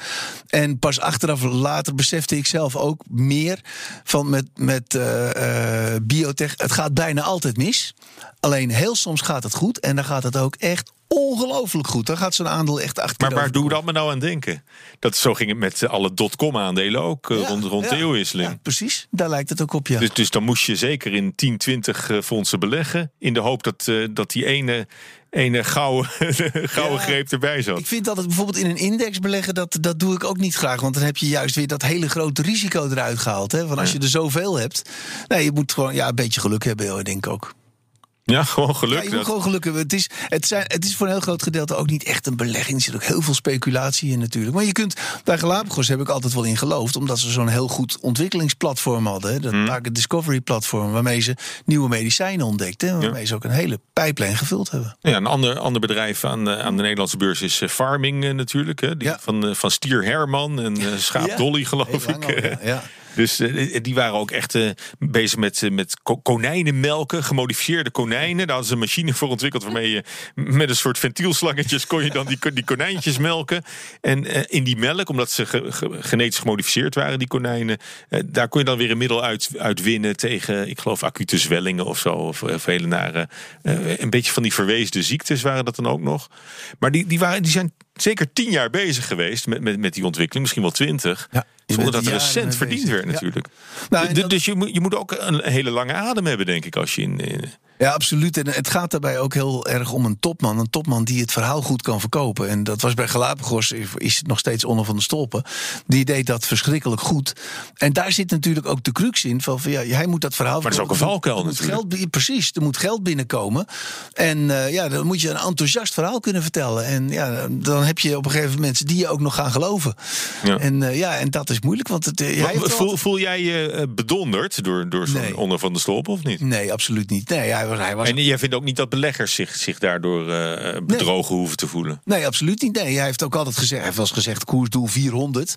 J: En pas achteraf later besefte ik zelf ook meer van met, met uh, uh, biotech. Het gaat bijna altijd mis. Alleen heel soms gaat het goed en dan gaat het ook echt ongelooflijk goed. Dan gaat zo'n aandeel echt achter.
A: Maar waar doe je dat me nou aan denken? Dat, zo ging het met alle dotcom aandelen ook ja, rond, rond ja, de eeuwwisseling. Ja,
J: precies, daar lijkt het ook op, ja.
A: Dus, dus dan moest je zeker in 10, 20 fondsen beleggen... in de hoop dat, uh, dat die ene ene gouden, gouden ja, greep erbij zat.
J: Ik vind dat het bijvoorbeeld in een index beleggen, dat, dat doe ik ook niet graag. Want dan heb je juist weer dat hele grote risico eruit gehaald. Hè? Want als ja. je er zoveel hebt, nee, je moet gewoon ja, een beetje geluk hebben, denk ik ook.
A: Ja, gewoon geluk.
J: Ja, je moet gewoon geluk hebben. Het is, het, zijn, het is voor een heel groot gedeelte ook niet echt een belegging. Er zit ook heel veel speculatie in natuurlijk. Maar je kunt, bij Galapagos heb ik altijd wel in geloofd. Omdat ze zo'n heel goed ontwikkelingsplatform hadden. Hè, dat
A: Hmm.
J: Market Discovery platform. Waarmee ze nieuwe medicijnen ontdekten. Waarmee ja. ze ook een hele pijplijn gevuld hebben.
A: Ja, een ander, ander bedrijf aan de, aan de Nederlandse beurs is uh, Farming uh, natuurlijk. Hè, die ja. van, uh, van Stier Herman en Schaap. Dolly geloof ik.
J: Ja.
A: Dus uh, die waren ook echt uh, bezig met, met konijnenmelken, gemodificeerde konijnen. Daar hadden ze een machine voor ontwikkeld waarmee je met een soort ventielslangetjes kon je dan die, konijntjes melken. En in die melk, omdat ze ge, ge, genetisch gemodificeerd waren, die konijnen, daar kon je dan weer een middel uit, winnen tegen, ik geloof, acute zwellingen of zo. Of, nare, een beetje van die verweesde ziektes waren dat dan ook nog. Maar die, die, waren, die zijn zeker tien jaar bezig geweest met, met, met die ontwikkeling, misschien wel twintig. Ja. Zonder dat er een cent verdiend werd natuurlijk. Nou, dus, dat... dus je moet, je moet ook een hele lange adem hebben, denk ik, als je in... in
J: ja, absoluut. En het gaat daarbij ook heel erg om een topman. Een topman die het verhaal goed kan verkopen. En dat was bij Galapagos, is het nog steeds onder van de stolpen. Die deed dat verschrikkelijk goed. En daar zit natuurlijk ook de crux in. Van, ja, hij moet dat verhaal
A: Maar dat is ook een valkuil natuurlijk.
J: Geld, precies, er moet geld binnenkomen. En uh, ja, dan moet je een enthousiast verhaal kunnen vertellen. En ja, dan heb je op een gegeven moment mensen die je ook nog gaan geloven. Ja. En uh, ja, en dat is moeilijk. Want het,
A: maar, voel, voel, jij je bedonderd door, door zo'n nee. onder van de stolpen of niet?
J: Nee, absoluut niet. Nee, ja, hij was...
A: En jij vindt ook niet dat beleggers zich, zich daardoor uh, bedrogen nee. hoeven te voelen?
J: Nee, absoluut niet. Nee, hij heeft ook altijd gezegd, hij heeft wel gezegd koersdoel 400.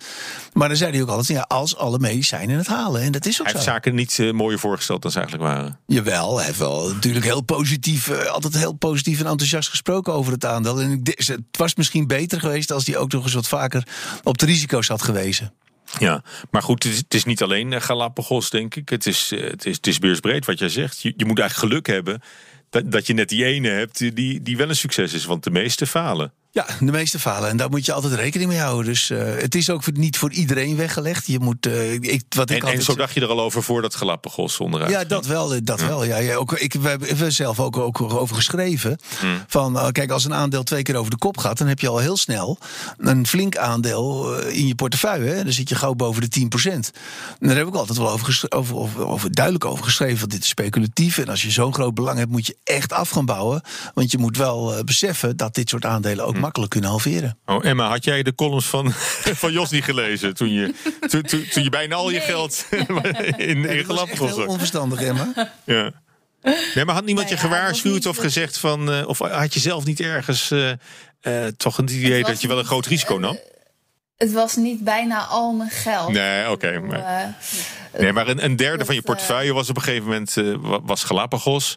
J: Maar dan zei hij ook altijd, ja, als alle medicijnen het halen. En dat is ook
A: hij
J: zo.
A: heeft zaken niet uh, mooier voorgesteld dan ze eigenlijk waren.
J: Jawel, hij heeft wel natuurlijk heel positief, uh, altijd heel positief en enthousiast gesproken over het aandeel. En ik, het was misschien beter geweest als hij ook nog eens wat vaker op de risico's had gewezen.
A: Ja, maar goed, het is, niet alleen Galapagos, denk ik. Het is, het is, het is beursbreed wat jij zegt. Je, je moet eigenlijk geluk hebben dat, dat je net die ene hebt die, die wel een succes is. Want de meeste falen.
J: Ja, de meeste falen. En daar moet je altijd rekening mee houden. Dus uh, het is ook niet voor iedereen weggelegd. Je moet, uh, ik, wat ik
A: en,
J: altijd...
A: en zo dacht je er al over voordat Galapagos onderuit
J: Ja, dat wel. Dat ja. wel ja, ja, ook, ik, we hebben zelf ook, ook over geschreven. Hmm. Van, uh, kijk, als een aandeel twee keer over de kop gaat... dan heb je al heel snel een flink aandeel in je portefeuille. Hè? Dan zit je gauw boven de 10 procent. Daar heb ik altijd wel over, over, over, over, duidelijk over geschreven. Want dit is speculatief. En als je zo'n groot belang hebt, moet je echt af gaan bouwen. Want je moet wel beseffen dat dit soort aandelen ook. Makkelijk kunnen halveren.
A: Oh, Emma, had jij de columns van, van Jos niet gelezen toen je, toen, toen, toen je bijna al je nee. geld in, in Galapagos
J: zat? onverstandig, Emma.
A: Ja. Nee, maar had niemand ja, je gewaarschuwd of gezegd van, uh, of had je zelf niet ergens uh, uh, toch een idee dat je wel een groot risico nam?
C: Het was niet bijna al mijn geld.
A: Nee, oké. Okay, maar, nee, maar een, een derde van je portefeuille was op een gegeven moment was Galapagos.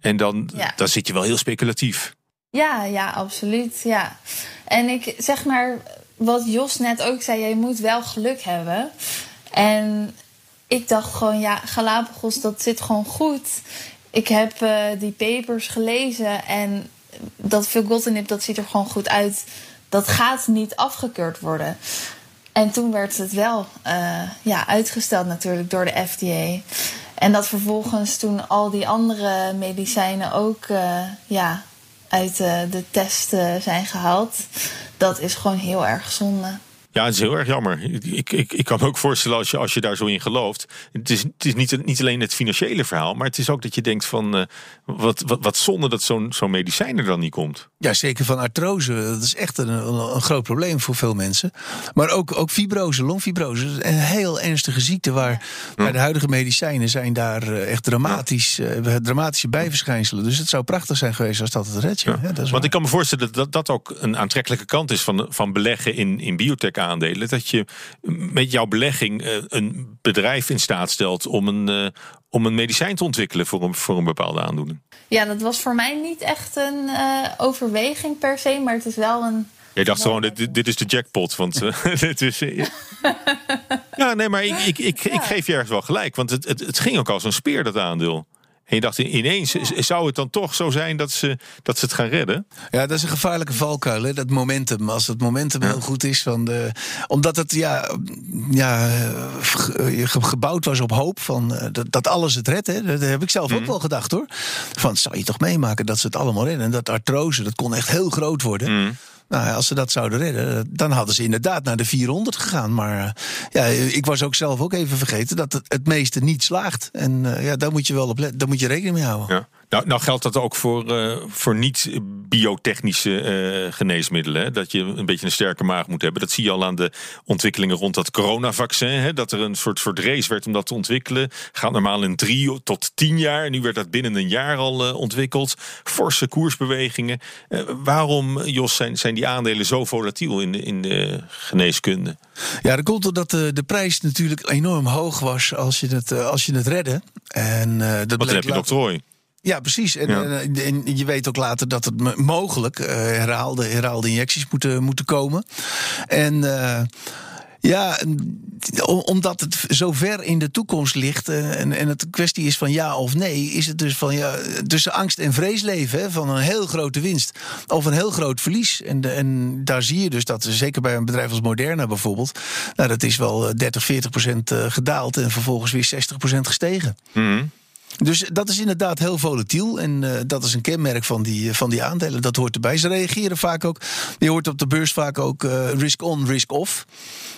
A: En dan, ja. dan zit je wel heel speculatief.
C: Ja, ja, absoluut. Ja. En ik zeg maar, wat Jos net ook zei, je moet wel geluk hebben. En ik dacht gewoon, ja, Galapagos, dat zit gewoon goed. Ik heb uh, die papers gelezen en dat filgotinib, dat ziet er gewoon goed uit. Dat gaat niet afgekeurd worden. En toen werd het wel uh, ja, uitgesteld natuurlijk door de FDA. En dat vervolgens toen al die andere medicijnen ook uh, ja, uit uh, de test zijn gehaald. Dat is gewoon heel erg zonde.
A: Ja, het is heel erg jammer. Ik, ik, ik kan me ook voorstellen als je, als je daar zo in gelooft. Het is, het is niet, niet alleen het financiële verhaal, maar het is ook dat je denkt van uh, wat, wat, wat zonde dat zo'n zo'n medicijn er dan niet komt.
J: Ja, zeker van artrose. Dat is echt een, een groot probleem voor veel mensen. Maar ook, ook fibrose, longfibrose. Een heel ernstige ziekte waar bij de huidige medicijnen zijn daar eh, echt dramatisch, uh, dramatische bijverschijnselen. Dus het zou prachtig zijn geweest als dat het redt. Ja. Ja,
A: Want ik kan me voorstellen dat dat ook een aantrekkelijke kant is van, van beleggen in, in biotech aandelen. Dat je met jouw belegging uh, een bedrijf in staat stelt om een, om een medicijn te ontwikkelen voor een, voor een bepaalde aandoening.
C: Ja, dat was voor mij niet echt een uh, overweging per se, maar het is wel een.
A: Je dacht gewoon, dit, dit is de jackpot. Want dit is. Ja, nee, maar ik, ik, ik, ik geef je ergens wel gelijk. Want het, het, het ging ook als een speer, dat aandeel. En je dacht ineens, zou het dan toch zo zijn dat ze, dat ze het gaan redden?
J: Ja, dat is een gevaarlijke valkuil, hè? dat momentum. Als het momentum ja. heel goed is, van de, omdat het ja, ja, gebouwd was op hoop van, dat, dat alles het redt. Hè? Dat heb ik zelf mm. ook wel gedacht hoor. Van, zou je toch meemaken dat ze het allemaal redden? En dat artrose, dat kon echt heel groot worden. Mm. Nou, als ze dat zouden redden, dan hadden ze inderdaad naar de 400 gegaan. Maar ja, ik was ook zelf ook even vergeten dat het, het meeste niet slaagt. En uh, ja, daar moet je wel op letten, daar moet je rekening mee houden.
A: Ja. Nou, nou geldt dat ook voor, uh, voor niet-biotechnische uh, geneesmiddelen. Hè? Dat je een beetje een sterke maag moet hebben. Dat zie je al aan de ontwikkelingen rond dat coronavaccin. Hè? Dat er een soort, soort race werd om dat te ontwikkelen. Gaat normaal in drie tot tien jaar. Nu werd dat binnen een jaar al uh, ontwikkeld. Forse koersbewegingen. waarom, Jos, zijn, zijn die aandelen zo volatiel in de, in de geneeskunde?
J: Ja, dat komt doordat de, de prijs natuurlijk enorm hoog was als je het, als je het redde. En, dat
A: dan heb je doctrooi.
J: Ja, precies. En, ja. en, en, je weet ook later dat het mogelijk uh, herhaalde, herhaalde injecties moeten, moeten komen. En. Uh, ja, omdat het zo ver in de toekomst ligt en, en het kwestie is van ja of nee, is het dus van ja, tussen angst en vrees leven, hè, van een heel grote winst of een heel groot verlies. En, de, en daar zie je dus dat, zeker bij een bedrijf als Moderna bijvoorbeeld, nou, dat is wel 30, 40 procent gedaald en vervolgens weer 60 procent gestegen.
A: Mm.
J: Dus dat is inderdaad heel volatiel. En uh, dat is een kenmerk van die, van die aandelen. Dat hoort erbij. Ze reageren vaak ook. Je hoort op de beurs vaak ook uh, risk on, risk off.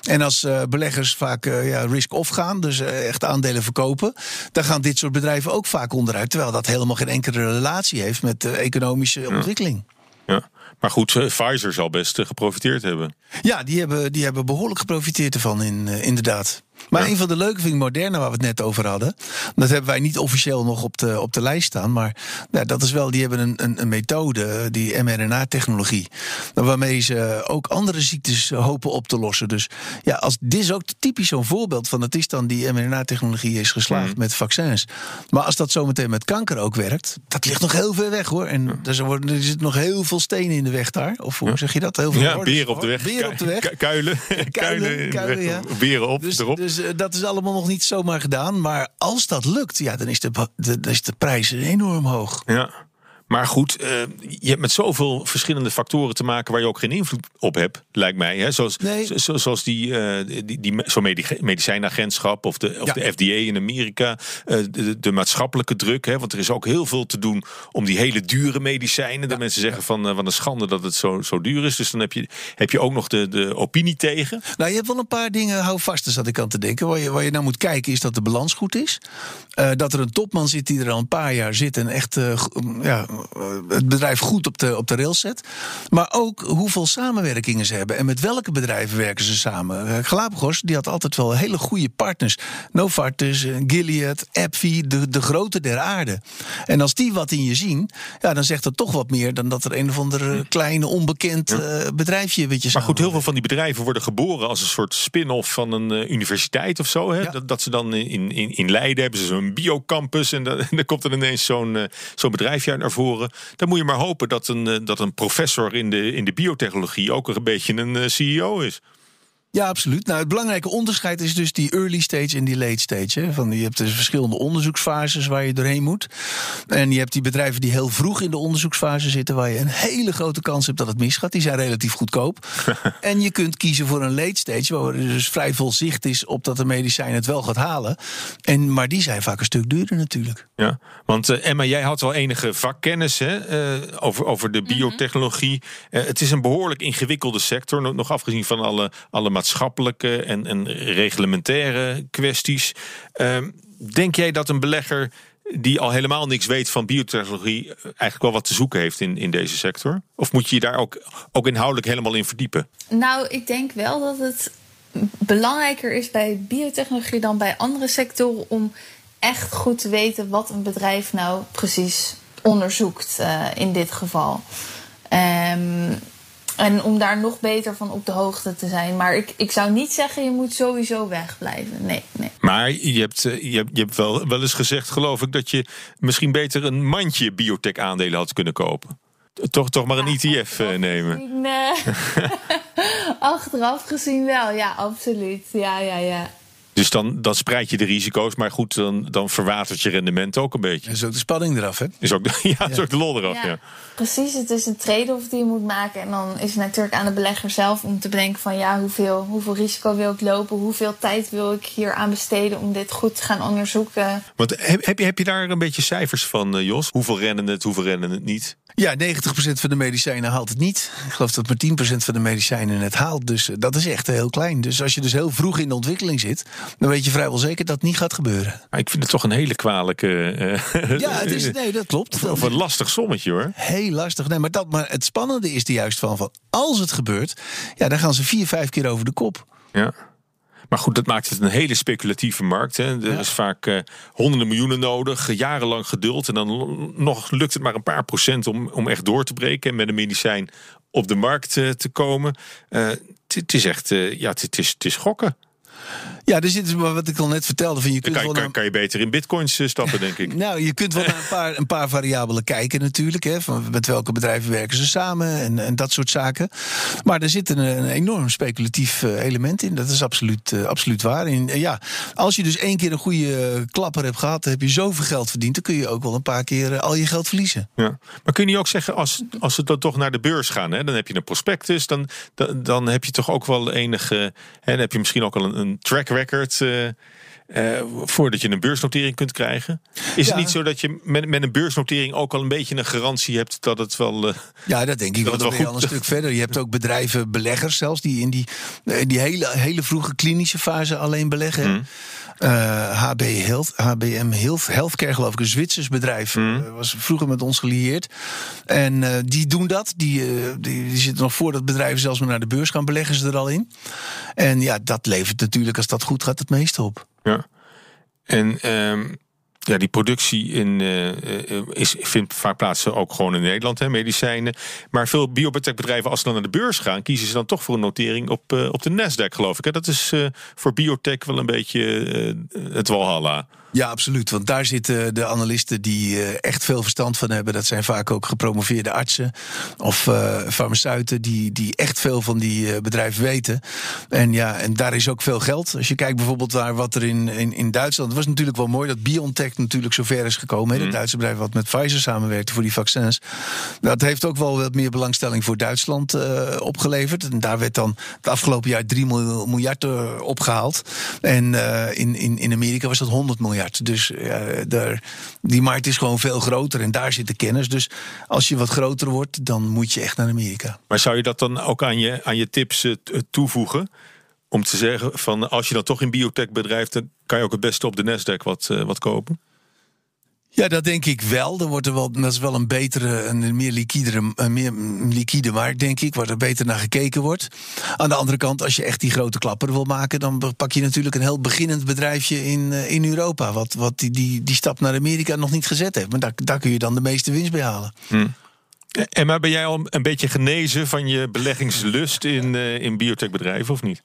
J: En als uh, beleggers vaak ja, risk off gaan, dus echt aandelen verkopen, dan gaan dit soort bedrijven ook vaak onderuit. Terwijl dat helemaal geen enkele relatie heeft met de economische ja. ontwikkeling.
A: Ja. Maar goed, Pfizer zal best geprofiteerd hebben.
J: Ja, die hebben, die hebben behoorlijk geprofiteerd ervan, in, inderdaad. Maar ja. een van de leuke vind ik Moderna, waar we het net over hadden. Dat hebben wij niet officieel nog op de, op de lijst staan. Maar ja, dat is wel, die hebben een, een, een methode, die mRNA-technologie. Waarmee ze ook andere ziektes hopen op te lossen. Dus ja, als, dit is ook typisch zo'n voorbeeld van het is dan die mRNA-technologie is geslaagd mm. met vaccins. Maar als dat zometeen met kanker ook werkt, dat ligt nog heel ver weg hoor. En ja. er, worden, er zitten nog heel veel stenen in de weg daar. Of hoe zeg je dat? Heel veel
A: ja, beren op de weg.
J: Beren op de weg.
A: Kuilen. Kuilen, kuilen, kuilen ja. Beren op,
J: dus,
A: erop.
J: Dus uh, dat is allemaal nog niet zomaar gedaan. Maar als dat lukt, ja, dan is de, de, de prijs enorm hoog.
A: Ja. Maar goed, uh, je hebt met zoveel verschillende factoren te maken waar je ook geen invloed op hebt, lijkt mij. Hè? Zoals,
J: nee.
A: zo, zoals die, uh, die, die, zo'n medicijnagentschap of, de, of ja. de FDA in Amerika. Uh, de, de, maatschappelijke druk. Hè? Want er is ook heel veel te doen om die hele dure medicijnen. Ja. Dat mensen zeggen van wat een schande dat het zo, zo duur is. Dus dan heb je, heb je ook nog de, de opinie tegen.
J: Nou, je hebt wel een paar dingen, hou vast, zat ik aan te denken. Waar je, waar je naar moet kijken is dat de balans goed is. dat er een topman zit die er al een paar jaar zit en echt ja, het bedrijf goed op de, op de rails zet. Maar ook hoeveel samenwerkingen ze hebben. En met welke bedrijven werken ze samen. Galapagos die had altijd wel hele goede partners. Novartis, Gilead, AbbVie, de, de grote der aarde. En als die wat in je zien, ja, dan zegt dat toch wat meer... dan dat er een of ander kleine, onbekend uh, bedrijfje... Weet je,
A: maar goed, heel veel van die bedrijven worden geboren... als een soort spin-off van een uh, universiteit of zo. Hè? Ja. Dat, dat, ze dan in, in, in Leiden hebben ze zo'n biocampus... en dan komt er ineens zo'n uh, zo'n bedrijfje naar voren. Dan moet je maar hopen dat een, dat een professor in de, in de biotechnologie ook een beetje een CEO is.
J: Ja, absoluut. Nou, het belangrijke onderscheid is dus die early stage en die late stage. Hè. Van, je hebt dus verschillende onderzoeksfases waar je doorheen moet. En je hebt die bedrijven die heel vroeg in de onderzoeksfase zitten, waar je een hele grote kans hebt dat het misgaat. Die zijn relatief goedkoop. en je kunt kiezen voor een late stage, waar er dus vrij veel zicht is op dat de medicijn het wel gaat halen. En, maar die zijn vaak een stuk duurder natuurlijk.
A: Ja, want uh, Emma, jij had wel enige vakkennis hè, uh, over, over de biotechnologie. Uh, het is een behoorlijk ingewikkelde sector, nog, nog afgezien van alle, alle maatschappelijke en, en reglementaire kwesties. Ehm, denk jij dat een belegger die al helemaal niks weet van biotechnologie eigenlijk wel wat te zoeken heeft in, in deze sector? Of moet je je daar ook, ook inhoudelijk helemaal in verdiepen?
C: Nou, ik denk wel dat het belangrijker is bij biotechnologie dan bij andere sectoren om echt goed te weten wat een bedrijf nou precies onderzoekt uh, in dit geval. Um, en om daar nog beter van op de hoogte te zijn. Maar ik, ik zou niet zeggen, je moet sowieso wegblijven. Nee, nee.
A: Maar je hebt, eh, je hebt, je hebt wel, wel eens gezegd, geloof ik, dat je misschien beter een mandje biotech-aandelen had kunnen kopen. Toch, toch maar een ja, ETF uh, nemen.
C: Nee. achteraf gezien wel, ja, absoluut. Ja, ja, ja.
A: Dus dan, dan spreid je de risico's, maar goed, dan, dan verwatert je rendement ook een beetje.
J: Is ook de spanning eraf, hè?
A: Is ook, ja, ja. is ook de lol eraf, ja. ja.
C: Precies, het is een trade-off die je moet maken. En dan is het natuurlijk aan de belegger zelf om te bedenken van... ja, hoeveel, hoeveel risico wil ik lopen? Hoeveel tijd wil ik hier aan besteden om dit goed te gaan onderzoeken?
A: Want heb, heb, je, heb je daar een beetje cijfers van, uh, Jos? Hoeveel rennen het, hoeveel rennen het niet?
J: Ja, 90% van de medicijnen haalt het niet. Ik geloof dat maar 10% van de medicijnen het haalt. Dus uh, dat is echt heel klein. Dus als je dus heel vroeg in de ontwikkeling zit... dan weet je vrijwel zeker dat het niet gaat gebeuren.
A: Maar ik vind het toch een hele kwalijke...
J: Uh, ja, het is, nee, dat klopt.
A: Of een lastig sommetje, hoor.
J: Heel lastig. Nee, maar, dat, maar het spannende is er juist van, van... als het gebeurt, ja, dan gaan ze vier, vijf keer over de kop.
A: Ja. Maar goed, dat maakt het een hele speculatieve markt. Hè. Er ja. is vaak uh, honderden miljoenen nodig, jarenlang geduld. En dan nog lukt het maar een paar procent om, om echt door te breken en met een medicijn op de markt uh, te komen. Het is echt, ja, het is, het is gokken.
J: Ja, er zit wat ik al net vertelde. Van je kunt
A: kan,
J: wel
A: kan, kan, je beter in bitcoins stappen, denk ik.
J: nou, je kunt wel naar een paar, een paar variabelen kijken natuurlijk. Hè, van met welke bedrijven werken ze samen en, en dat soort zaken. Maar er zit een, een enorm speculatief element in. Dat is absoluut, uh, absoluut waar. En, uh, ja, als je dus één keer een goede klapper hebt gehad... heb je zoveel geld verdiend... dan kun je ook wel een paar keer uh, al je geld verliezen.
A: Ja. Maar kun je ook zeggen, als, als we dan toch naar de beurs gaan... Hè, dan heb je een prospectus, dan, dan, dan heb je toch ook wel enige... Hè, dan heb je misschien ook al een, een track record... Uh, uh, voordat je een beursnotering kunt krijgen. Is ja. het niet zo dat je met, met een beursnotering ook al een beetje een garantie hebt dat het wel. Uh,
J: ja, dat denk ik dat wel. Dat wel al een stuk verder. Je hebt ook bedrijven, beleggers zelfs, die in die, in die hele, hele vroege klinische fase alleen beleggen. Mm. Uh, HB Health, HBM Health, Healthcare, geloof ik, een Zwitsers bedrijf. Mm. Uh, was vroeger met ons gelieerd. En die doen dat. Die, die, die, zitten nog voor dat bedrijven zelfs maar naar de beurs gaan, beleggen ze er al in. En ja, dat levert natuurlijk, als dat goed gaat, het meeste op.
A: Ja. En um, ja, die productie in, uh, is, vindt vaak plaats ook gewoon in Nederland, hè, medicijnen. Maar veel biotechbedrijven, als ze dan naar de beurs gaan, kiezen ze dan toch voor een notering op, op de Nasdaq, geloof ik. Hè. Dat is voor biotech wel een beetje het walhalla.
J: Ja, absoluut. Want daar zitten de analisten die uh, echt veel verstand van hebben. Dat zijn vaak ook gepromoveerde artsen of uh, farmaceuten die, die echt veel van die bedrijven weten. En ja, en daar is ook veel geld. Als je kijkt bijvoorbeeld naar wat er in, in, in Duitsland. Het was natuurlijk wel mooi dat BioNTech natuurlijk zover is gekomen. Mm. Het Duitse bedrijf wat met Pfizer samenwerkte voor die vaccins. Dat heeft ook wel wat meer belangstelling voor Duitsland opgeleverd. En daar werd dan het afgelopen jaar 3 miljard opgehaald. En in, in, in Amerika was dat 100 miljard. Dus ja, daar, die markt is gewoon veel groter en daar zit de kennis. Dus als je wat groter wordt, dan moet je echt naar Amerika.
A: Maar zou je dat dan ook aan je, aan je tips uh, toevoegen? Om te zeggen van als je dan toch in biotech bedrijft, dan kan je ook het beste op de Nasdaq wat, wat kopen?
J: Ja, dat denk ik wel. Er wordt er wel, dat is wel een betere, een meer liquidere, een meer liquide markt, denk ik, waar er beter naar gekeken wordt. Aan de andere kant, als je echt die grote klapper wil maken, dan pak je natuurlijk een heel beginnend bedrijfje in, in Europa, wat, wat die, die, die stap naar Amerika nog niet gezet heeft. Maar daar, daar kun je dan de meeste winst bij halen.
A: Hm. En maar ben jij al een beetje genezen van je beleggingslust in, uh, in biotechbedrijven of niet?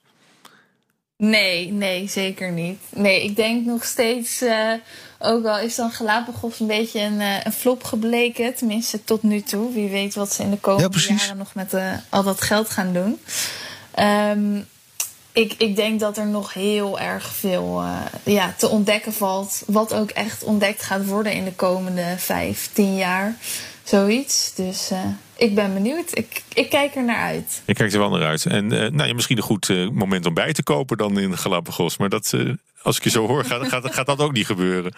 C: Nee, nee, zeker niet. Nee, ik denk nog steeds, uh, ook al is dan Galapagos een beetje een, uh, een, flop gebleken, tenminste tot nu toe. Wie weet wat ze in de komende ja, jaren nog met uh, al dat geld gaan doen. Um, ik, ik denk dat er nog heel erg veel ja, te ontdekken valt. Wat ook echt ontdekt gaat worden in de komende vijf, tien jaar. Zoiets. Dus ik ben benieuwd. Ik, ik kijk er naar uit.
A: Ik kijk er wel naar uit. En uh, nou, ja, misschien een goed moment om bij te kopen dan in Galapagos. Maar dat, als ik je zo hoor, gaat, gaat, gaat dat ook niet gebeuren.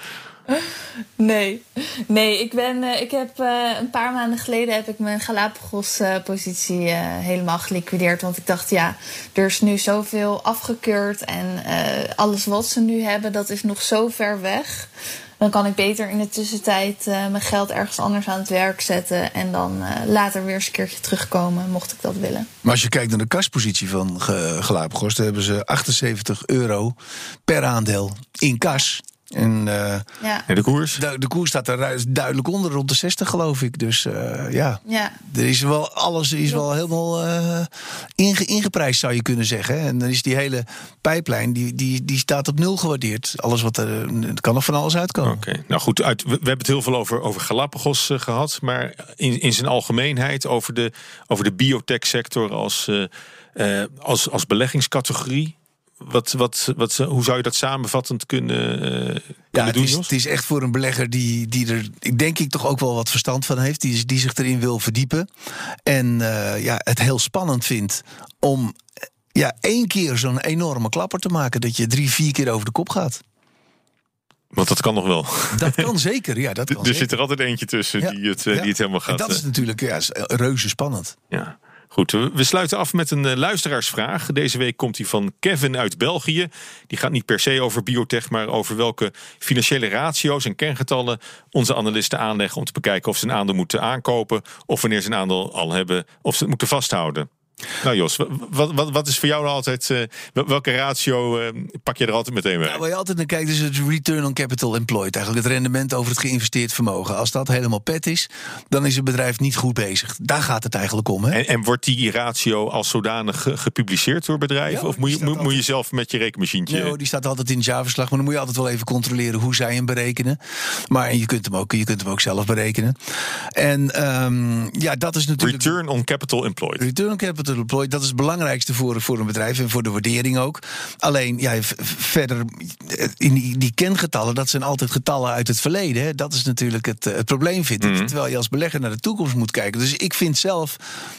C: Nee, nee ik, ben, uh, ik heb uh, een paar maanden geleden heb ik mijn Galapagos-positie uh, helemaal geliquideerd. Want ik dacht, ja, er is nu zoveel afgekeurd en alles wat ze nu hebben, dat is nog zo ver weg. Dan kan ik beter in de tussentijd mijn geld ergens anders aan het werk zetten. En dan later weer eens een keertje terugkomen, mocht ik dat willen.
J: Maar als je kijkt naar de kaspositie van Galapagos, dan hebben ze 78 euro per aandeel in kas. En, uh,
C: ja.
A: de koers?
J: De, de, koers staat er duidelijk onder, rond de 60 geloof ik. Dus uh, ja.
C: ja,
J: er is wel, alles is wel helemaal uh, inge, ingeprijsd zou je kunnen zeggen. En dan is die hele pijplijn, die, die, die staat op nul gewaardeerd. Alles wat er, er kan nog van alles uitkomen.
A: Oké, okay. nou goed, uit, we, we, hebben het heel veel over, over Galapagos gehad. Maar in, in zijn algemeenheid over de, over de biotech sector als, als, als beleggingscategorie. Wat, wat, wat, hoe zou je dat samenvattend kunnen, uh, kunnen
J: ja, het
A: doen?
J: Is, het is echt voor een belegger die, die er, ik denk ik, toch ook wel wat verstand van heeft. Die, die zich erin wil verdiepen. En uh, ja, het heel spannend vindt om ja, één keer zo'n enorme klapper te maken. Dat je drie, vier keer over de kop gaat.
A: Want dat kan nog wel.
J: Dat kan zeker, ja. Dat kan
A: er
J: zeker.
A: zit er altijd eentje tussen
J: Ja,
A: die, het,
J: ja.
A: die het helemaal gaat.
J: En dat is natuurlijk ja, reuze spannend.
A: Ja. Goed, we sluiten af met een luisteraarsvraag. Deze week komt die van Kevin uit België. Die gaat niet per se over biotech, maar over welke financiële ratio's en kerngetallen onze analisten aanleggen om te bekijken of ze een aandeel moeten aankopen of wanneer ze een aandeel al hebben of ze het moeten vasthouden. Nou Jos, wat, wat, wat is voor jou nou altijd, uh, welke ratio uh, pak je er altijd meteen bij?
J: Nou, waar je altijd naar kijkt is het return on capital employed. Eigenlijk het rendement over het geïnvesteerd vermogen. Als dat helemaal pet is, dan is het bedrijf niet goed bezig. Daar gaat het eigenlijk om. Hè?
A: En, en wordt die ratio als zodanig ge gepubliceerd door bedrijven?
J: Ja,
A: of moet je, moet,
J: altijd...
A: je zelf met je rekenmachientje?
J: Nee, die staat altijd in het jaarverslag. Maar dan moet je altijd wel even controleren hoe zij hem berekenen. Maar je, kunt hem ook, je kunt hem ook zelf berekenen. En um, ja, dat is natuurlijk...
A: Return on capital employed.
J: Return on capital dat is het belangrijkste voor, voor een bedrijf en voor de waardering ook. Alleen, ja, verder, in die, die kengetallen, dat zijn altijd getallen uit het verleden. Hè. Dat is natuurlijk het, het probleem, vind ik.
A: Mhm.
J: Terwijl je als belegger naar de toekomst moet kijken. Dus ik vind zelf,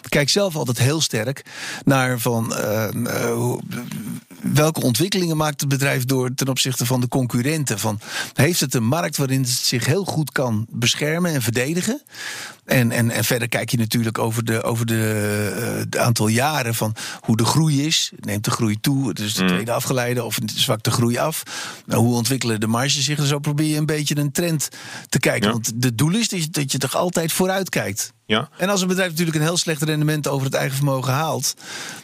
J: kijk zelf altijd heel sterk naar van uh, uh, welke ontwikkelingen maakt het bedrijf door ten opzichte van de concurrenten. Van, heeft het een markt waarin het zich heel goed kan beschermen en verdedigen? En, en, en verder kijk je natuurlijk over de, over de, uh, de aantal jaren van hoe de groei is. Neemt de groei toe, dus de tweede afgeleide, of zwakt de groei af? Nou, hoe ontwikkelen de marges zich? En zo probeer je een beetje een trend te kijken.
A: Ja.
J: Want het doel is dat je, dat je toch altijd vooruit kijkt.
A: Ja.
J: En als een bedrijf natuurlijk een heel slecht rendement over het eigen vermogen haalt,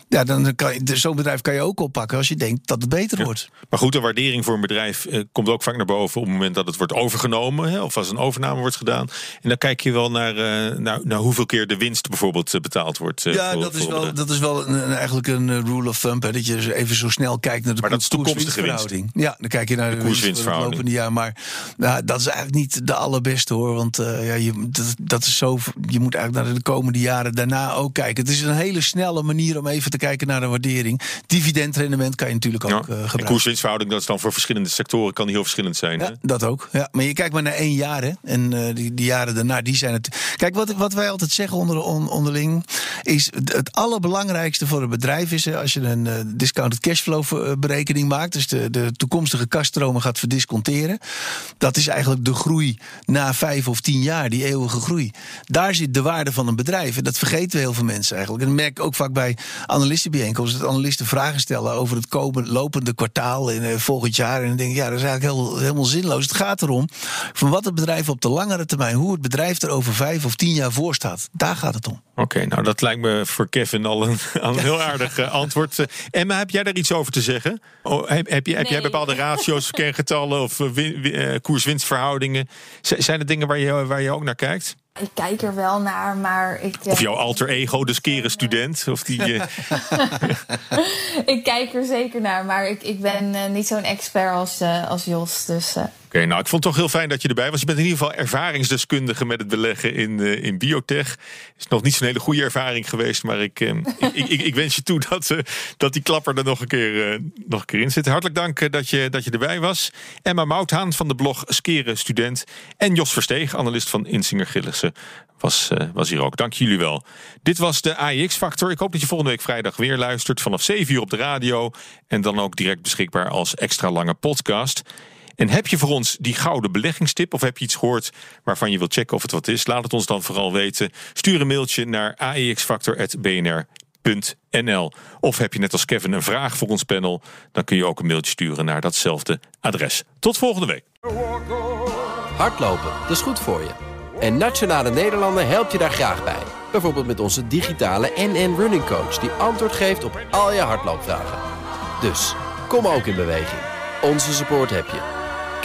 J: ja, dan kan je, zo'n bedrijf kan je ook oppakken als je denkt dat het beter
A: Ja.
J: wordt.
A: Maar goed, de waardering voor een bedrijf eh, komt ook vaak naar boven op het moment dat het wordt overgenomen. Hè, of als een overname wordt gedaan. En dan kijk je wel naar, eh, naar, naar hoeveel keer de winst bijvoorbeeld eh, betaald wordt. eh,
J: ja,
A: voor-
J: dat is wel, dat is wel een, eigenlijk een eh, rule of thumb. Hè, dat je even zo snel kijkt naar de
A: Maar dat is toekomstige
J: koers-winstverhouding. Ja, dan kijk je naar de,
A: koers-winstverhouding.
J: winst van het lopende jaar. Maar nou, dat is eigenlijk niet de allerbeste hoor. Want eh, ja, je, dat, dat is zo, je moet eigenlijk naar de komende jaren daarna ook kijken. Het is een hele snelle manier om even te kijken naar de waardering. Dividendrendement kan je natuurlijk ook
A: Ja.
J: eh,
A: en
J: gebruiken.
A: koers-winstverhouding, dat is dan voor verschillende sectoren, kan die heel verschillend zijn. hè?
J: Ja, dat ook. Ja, maar je kijkt maar naar één jaar. Hè? En eh, die, die jaren daarna, die zijn het. Kijk, wat, wat wij altijd zeggen onder, on- onderling. is het, allerbelangrijkste voor een bedrijf is. als je een eh, discounted cashflow eh, berekening maakt. dus de, de toekomstige kaststromen gaat verdisconteren. dat is eigenlijk de groei na vijf of tien jaar, die eeuwige groei. Daar zit de waarde van een bedrijf. En dat vergeten heel veel mensen eigenlijk. En dat merk ik ook vaak bij analistenbijeenkomsten. dat analisten vragen stellen over het lopende kwartaal in eh, volgend jaar. En dan denk ik, ja, dat is eigenlijk heel, helemaal zinloos. Het gaat erom van wat het bedrijf op de langere termijn, hoe het bedrijf er over vijf of tien jaar voor staat. Daar gaat het om.
A: Oké, nou dat lijkt me voor Kevin al een, al een heel aardig eh, antwoord. Eh, Emma, heb jij daar iets over te zeggen? Oh, heb, heb, je, heb jij bepaalde ratio's, kerngetallen of eh, win- wi- koers-winstverhoudingen? Z- zijn er dingen waar je, waar je ook naar kijkt?
C: Ik kijk er wel naar, maar ik.
A: Of jouw alter ego, de skere student? Of die,
C: ik kijk er zeker naar, maar ik, ik ben niet zo'n expert als, eh, als Jos. Dus. Eh,
A: nou ik vond het toch heel fijn dat je erbij was. Je bent in ieder geval ervaringsdeskundige met het beleggen in, uh, in biotech. Het is nog niet zo'n hele goede ervaring geweest, maar ik, uh, ik, ik, ik, wens je toe dat, uh, dat die klapper er nog een keer, nog een keer in zit. Hartelijk dank dat, je, dat je erbij was. Emma Mouthaan van de blog Skeren Student. En Jos Versteeg, analist van Insinger Gillissen, was, was hier ook. Dank jullie wel. Dit was de AIX-factor. Ik hoop dat je volgende week vrijdag weer luistert vanaf 7 uur op de radio. En dan ook direct beschikbaar als extra lange podcast. En heb je voor ons die gouden beleggingstip of heb je iets gehoord waarvan je wilt checken of het wat is? Laat het ons dan vooral weten. Stuur een mailtje naar aexfactor.bnr.nl. Of heb je net als Kevin een vraag voor ons panel? Dan kun je ook een mailtje sturen naar datzelfde adres. Tot volgende week.
M: Hardlopen, dat is goed voor je. En Nationale Nederlanden helpt je daar graag bij. Bijvoorbeeld met onze digitale NN Running Coach... die antwoord geeft op al je hardloopvragen. Dus, kom ook in beweging. Onze support heb je.